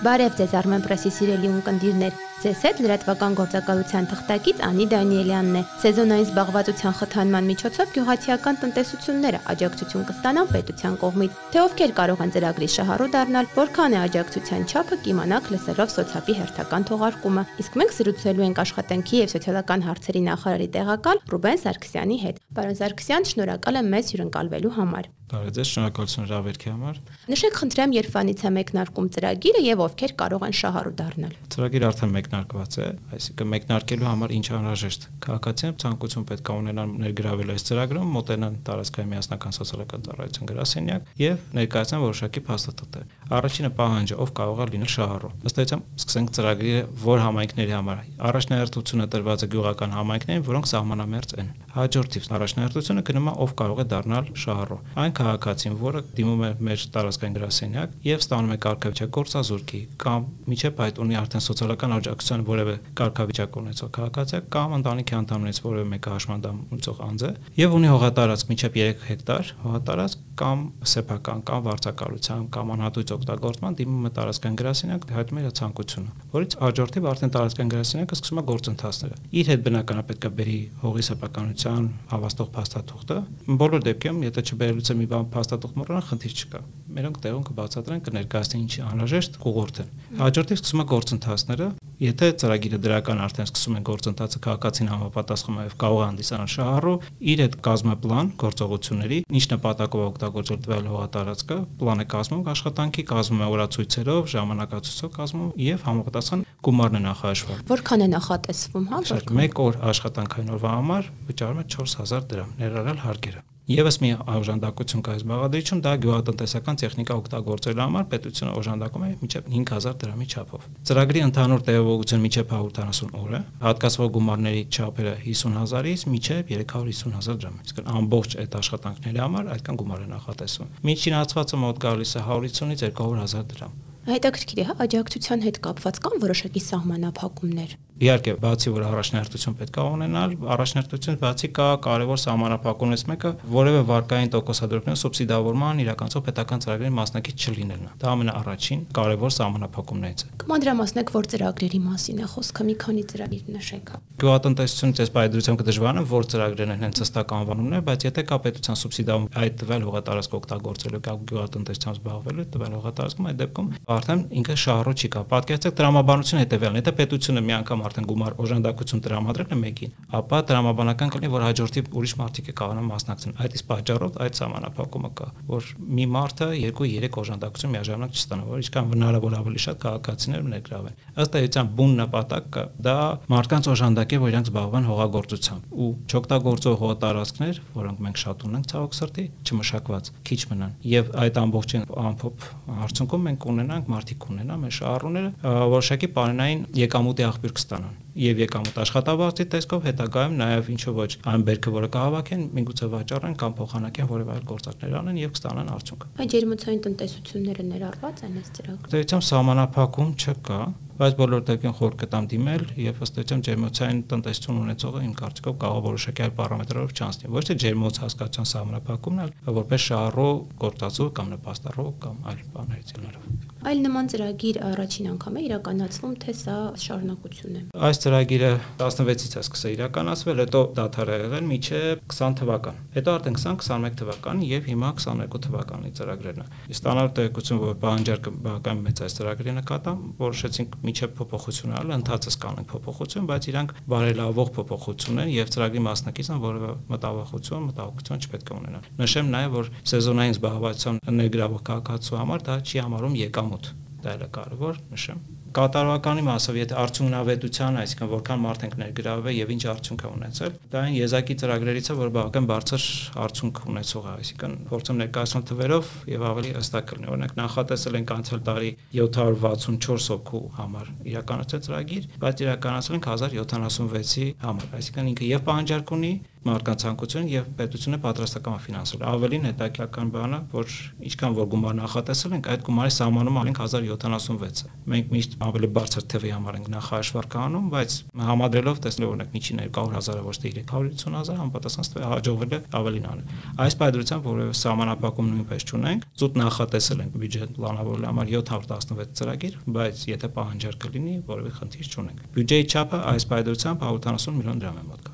Բարև ձեզ Armen Press-ի սիրելի ունկնդիրներ։ Ձեզ հետ լրատվական գործակալության թղթակից Անի Դանիելյանն է։ Սեզոնային զբաղվածության խթանման միջոցով գյուղացիական տնտեսությունները աջակցություն կստանան պետության կողմից։ Թե ովքեր կարող են ծրագրի շահառու դառնալ, որքան է աջակցության չափը կիմանաք լսելով սոցիալի հերթական թողարկումը։ Իսկ մենք զրուցելու ենք աշխատանքի եւ սոցիալական հարցերի նախարարի տեղակալ Ռուբեն Սարգսյանի հետ։ Պարոն Սարգսյան, շնորհակալ եմ մեզ հյուրընկալվելու համար։ Բարև ձեզ, շնորհակալություն հրավերքի համար։ Նշեք խնդրեմ, երբանից է մեկնարկում ծրագիրը եւ ովքեր կարող են շահառու դառնալ։ Ծրագիրը արդեն մեկնարկված է, այսինքն մեկնարկելու համար ինչ անհրաժեշտ։ Քաղաքացիական ցանկություն պետք է ունենան ներգրավել այս ծրագրում, մոտենան տարածքային միասնական սոցիալական ծառայության գրասենյակ եւ ներկայացնեն որոշակի փաստաթղթեր։ Առաջինը պահանջը ով կարող է լինել շահառու։ Ըստ այդմ սկսենք ծրագրի որ համայնքների համար։ Առաջնահերթությունը տրված է գյուղական համայնքներին, որոնք սահմանամերձ են։ Հաջորդիվ առաջնահերթությունը գնում է ով կարող է դառնալ շահառու։ Այն քաղաքացին, որը դիմում է մեր տարածքային գրասենյակ եւ ստանում է կարգավիճակ գործազուրկի կամ միջև այդ ունի արդեն սոցիալական աջակցության որևէ կարգավիճակ ունեցող քաղաքացի կամ ընտանիքի անդամներից որևէ մեկը հաշմանդամ ունեցող անձ է եւ ունի հողատարածք միջև 3 հեկտար հողատարածք կամ սեփական կամ վարձակալության կամ անհատույց օգտագործման դիմում է տարածքային գրասենյակ հայտնում է իր ցանկությունը որից հաջորդիվ արդեն տարածքային գրասենյակը սկսում է գործընթացները իր հետ բնականաբար պետք է բերի հողի սեփականության հավաստող փաստաթուղթը բոլոր դեպքերում եթե չբերելուց է մի բան փաստաթուղթ մոռանա խնդիր չկա մերոնք տեղում կբացատրեն կներկայացնեն ինչի անհրաժեշտ կուղորթեն հաջորդիվ սկսում է գործընթացները եթե ծրագիրը դրական արդեն սկսում են գործընթացը քաղաքացին համապատասխանում եւ կարող է հանդիսանալ շահառու իր հետ կազմապլան գործողությունների ինչ նպատակով օգտագործել տվյալ հողատարածքը պլան է կազմում աշխատանքի կազմում է օրացույցերով ժամանակացույցով կազմում եւ համապատասխան գումարն է նախաշխվել որքան է նախատեսվում հա մեկ օր աշխատանքային օրվա համար վճարում է 4000 դրամ ներառյալ հարկերը Եվս մի օժանդակություն կա այս բաղադրիչում, դա գյուղատնտեսական տեխնիկա օգտագործելու համար պետությունը օժանդակում է մինչև 5000 դրամի չափով։ Ծրագրի ընդհանուր տևողությունը մինչև 140 օր է, հատկացվող գումարների չափերը 50000-ից մինչև 350000 դրամ։ Իսկ ամբողջ այդ աշխատանքների համար այդքան գումար է նախատեսվում։ Միջին հացվածը մոտ գալիս է 150-ից 200000 դրամ։ Հետաքրքիր է, հա, աջակցության հետ կապված կան որոշակի սահմանափակումներ։ Իհարկե, բացի որ առաջնահերթություն պետք է ունենալ, առաջնահերթությունից բացի կա կարևոր սահմանափակումներից մեկը որևէ վարկային տոկոսադրողների սուբսիդավորման իրականացող պետական ծրագրերի մասնակից չլինելն է։ Դա ամենաառաջին կարևոր սահմանափակումներից է։ Կմանդրամասնեք, որ ծրագրերի մասին է խոսքը, մի քանի ծրագիր նշեք։ Գյուղատնտեսությունից այս բայդրությամբ կդժվարն որ ծրագրերն են հենց հստակ անվանումներ, բայց եթե կա պետության սուբսիդավորում այդ տվյալ հողատարածք օգտագործելու կամ գյուղատնտեսությամբ զբաղվելու տվյալ հողատարածքում այդ դեպքում արդեն ինքը շահառու չի կա։ Պատկերացրեք տրամաբանությունը հետեւյալն, եթե պետությունը մի անգամ արդեն գումար օժանդակություն տրամադրել է մեկին, ապա տրամաբանական կլինի, որ հաջորդի ուրիշ մարդիկ է կարողանա մասնակցեն։ Այդ իսկ պատճառով այդ համանախապակումը կա, որ մի մարդը 2-3 օժանդակություն միաժամանակ չստանա, որ ինչքան հնարավոր ավելի շատ քաղաքացիներ ներգրավեն։ Ըստ էության բուն նպատակը դա մարդկանց օժանդակ է, որ իրենք զբաղվեն հողագործությամբ ու չօգտագործող հողատարածքներ, որոնք մենք շատ ունենք ցավոք սրտի, չմշակված, քիչ մնան։ Եվ այդ ամբողջին ամփոփ արդյունքում մենք ունենանք մարդիկ ունենա մեր շահառուները որոշակի պարենային եկամուտի աղբյուր կստանան եւ եկամուտ աշխատավարձի տեսքով հետագայում նաեւ ինչու ոչ այն բերքը որը կհավաքեն միգուցե վաճառեն կամ փոխանակեն որևէ այլ գործակներ անեն եւ կստանան արդյունք։ Այդ ջերմոցային տնտեսությունները ներառված են այս ծրագրում։ Դերությամբ սահմանափակում չկա, բայց բոլոր դեպքերում խոր կտամ դիմել եւ ըստ էության ջերմոցային տնտեսություն ունեցողը իմ կարծիքով կարող որոշակի այլ պարամետրերով չանցնի։ Ոչ թե ջերմոց հասկացության սահմանափակումն, այլ որպես շահառու գործածու կամ նպաստառու կամ այլ բաներից ելնելով։ Այլ նման ծրագիր առաջին անգամ է իրականացվում, թե սա շարունակություն է։ Այս ծրագիրը 16-ից է սկսել իրականացվել, հետո դադար է եղել միջև 20 թվական։ Հետո արդեն 20-21 թվական եւ հիմա 22 թվականի ծրագրերն է։ Ստանալ տեղեկություն, որ բանջարկը բավական մեծ այս ծրագրի նկատմամբ, որոշեցինք միջև փոփոխություն անել, ընթացս կանենք փոփոխություն, բայց իրանք բարելավող փոփոխություն են եւ ծրագրի մասնակիցն որևէ մտավախություն, մտահոգություն չպետք է ունենան։ Նշեմ նաեւ, որ սեզոնային զբաղվածության ներգրավող քաղաքացու համար դա չի համարում եկամուտ։ Դա էլ է կարևոր նշեմ կատարողականի մասով, եթե արդյունավետության, այսինքն որքան մարդ ենք ներգրավել եւ ինչ արդյունք է ունեցել, դա այն եզակի ծրագրերից է, որ բավական բարձր արդյունք ունեցող է, այսինքն փորձում ներկայացնել թվերով եւ ավելի հստակ լինի։ Օրինակ նախատեսել ենք անցյալ տարի 764 հոգու համար իրականացել ծրագիր, բայց իրականացել ենք 1076-ի համար, այսինքն ինքը եւ պահանջարկ ունի մարդկանց ցանկություն եւ պետությունը պատրաստական ֆինանսել։ Ավելին հետաքրքրական բանը, որ ինչքան որ գումար նախատեսել ենք, այդ գումարի սահմանում անենք 1076-ը։ Մենք միշտ ավելի բարձր թվի համար ենք նախահաշվար կանում, բայց համադրելով տեսնելով օրինակ միջին 200.000-ը ոչ թե 350.000 համապատասխան հաջողվել է ավելին անել։ Այս պայդրությամբ որևէ սահմանափակում նույնպես չունենք, զուտ նախատեսել ենք բյուջետ պլանավորելու համար 716 ծրագիր, բայց եթե պահանջարկը լինի, որևէ խնդիր չունենք։ Բյուջեի չափը այս պայդրությամբ 170 միլիոն դրամ է մոտ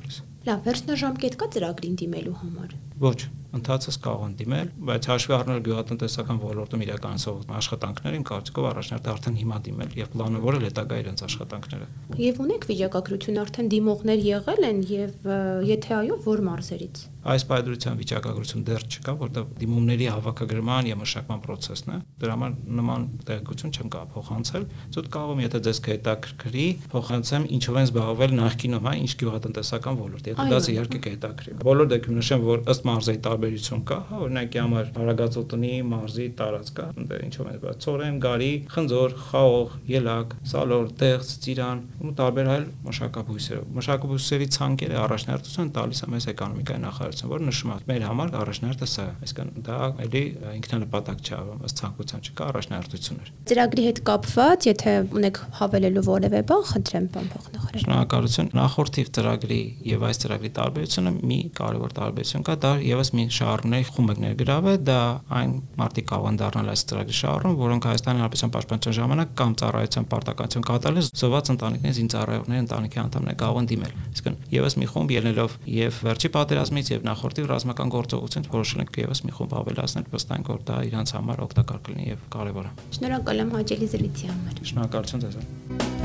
Լավ, վերջնաժամկետ կա ծրագրին դիմելու համար։ Ոչ, ընթացս կարող են դիմել, բայց հաշվի առնել գյուղատնտեսական ոլորտում իրականացող աշխատանքներին կարծիքով առաջնորդը արդեն հիմա դիմել եւ պլանավորել հետագա իրենց աշխատանքները։ Եվ ունեք վիճակագրություն արդեն դիմողներ եղել են եւ եթե այո, որ մարզերից։ Այս պայդրության վիճակագրություն դեռ չկա, որտեղ դիմումների հավաքագրման եւ մշակման process-ն է։ Դրա համար նման տեղեկություն չեմ կարող փոխանցել։ Ծուտ կարող եմ, եթե ձեզ կհետաքրքրի, փոխանցեմ ինչով են զբաղվել նախկինում, հա, ինչ գյուղատնտեսական ոլորտ։ Եթե դա իհարկե կհետաքրի։ Բոլոր դեպքում նշեմ, որ ըստ մարզերի տարբերություն կա, հա, օրինակի համար Արագածոտնի մարզի տարածք կա, այնտեղ ինչով են բաց ծորեն, գարի, խնձոր, խաղող, ելակ, սալոր, տեղց, ծիրան ու տարբեր այլ մշակաբույսերով։ Մշակաբույսերի ցանկերը առաջնահերթություն տալիս է մեզ էկոնոմիկայի նախարարություն, որը նշում է մեր համար առաջնահերթը սա է։ Այսինքն դա էլի ինքնանպատակ չէ, ըստ ցանկության չկա առաջնահերթություններ։ Ծրագրի հետ կապված, եթե ունեք հավելելու որևէ բան, խնդրեմ, պարոն փոխնախարար։ Շնորհակալություն։ Նախորդիվ ծրագրի եւ այս ծրագրի տարբերությունը մի կարևոր տարբերություն կա, դա եւս մի շահառուների խումբ եք ներգրավել, դա այն մարդիկ կարող են դառնալ այս ծրագրի շահառուն, որոնք Հայաստանի Հանրապետության պաշտպանության ժամանակ կամ ծառայության պարտականություն կատարել զոհված ընտանիքների զինծառայողների ընտանիքի անդամներ են դիմել։ Իսկն եւս մի խումբ ելնելով եւ վերջի պատերազմից եւ նախորդի ռազմական գործողությունից որոշել ենք եւս մի խումբ ավելացնել, վստահ որ դա իրանց համար օգտակար կլինի եւ կարեւոր է։ Շնորհակալ եմ հաջելի զրույցի համար։ Շնորհակալություն ձեզ։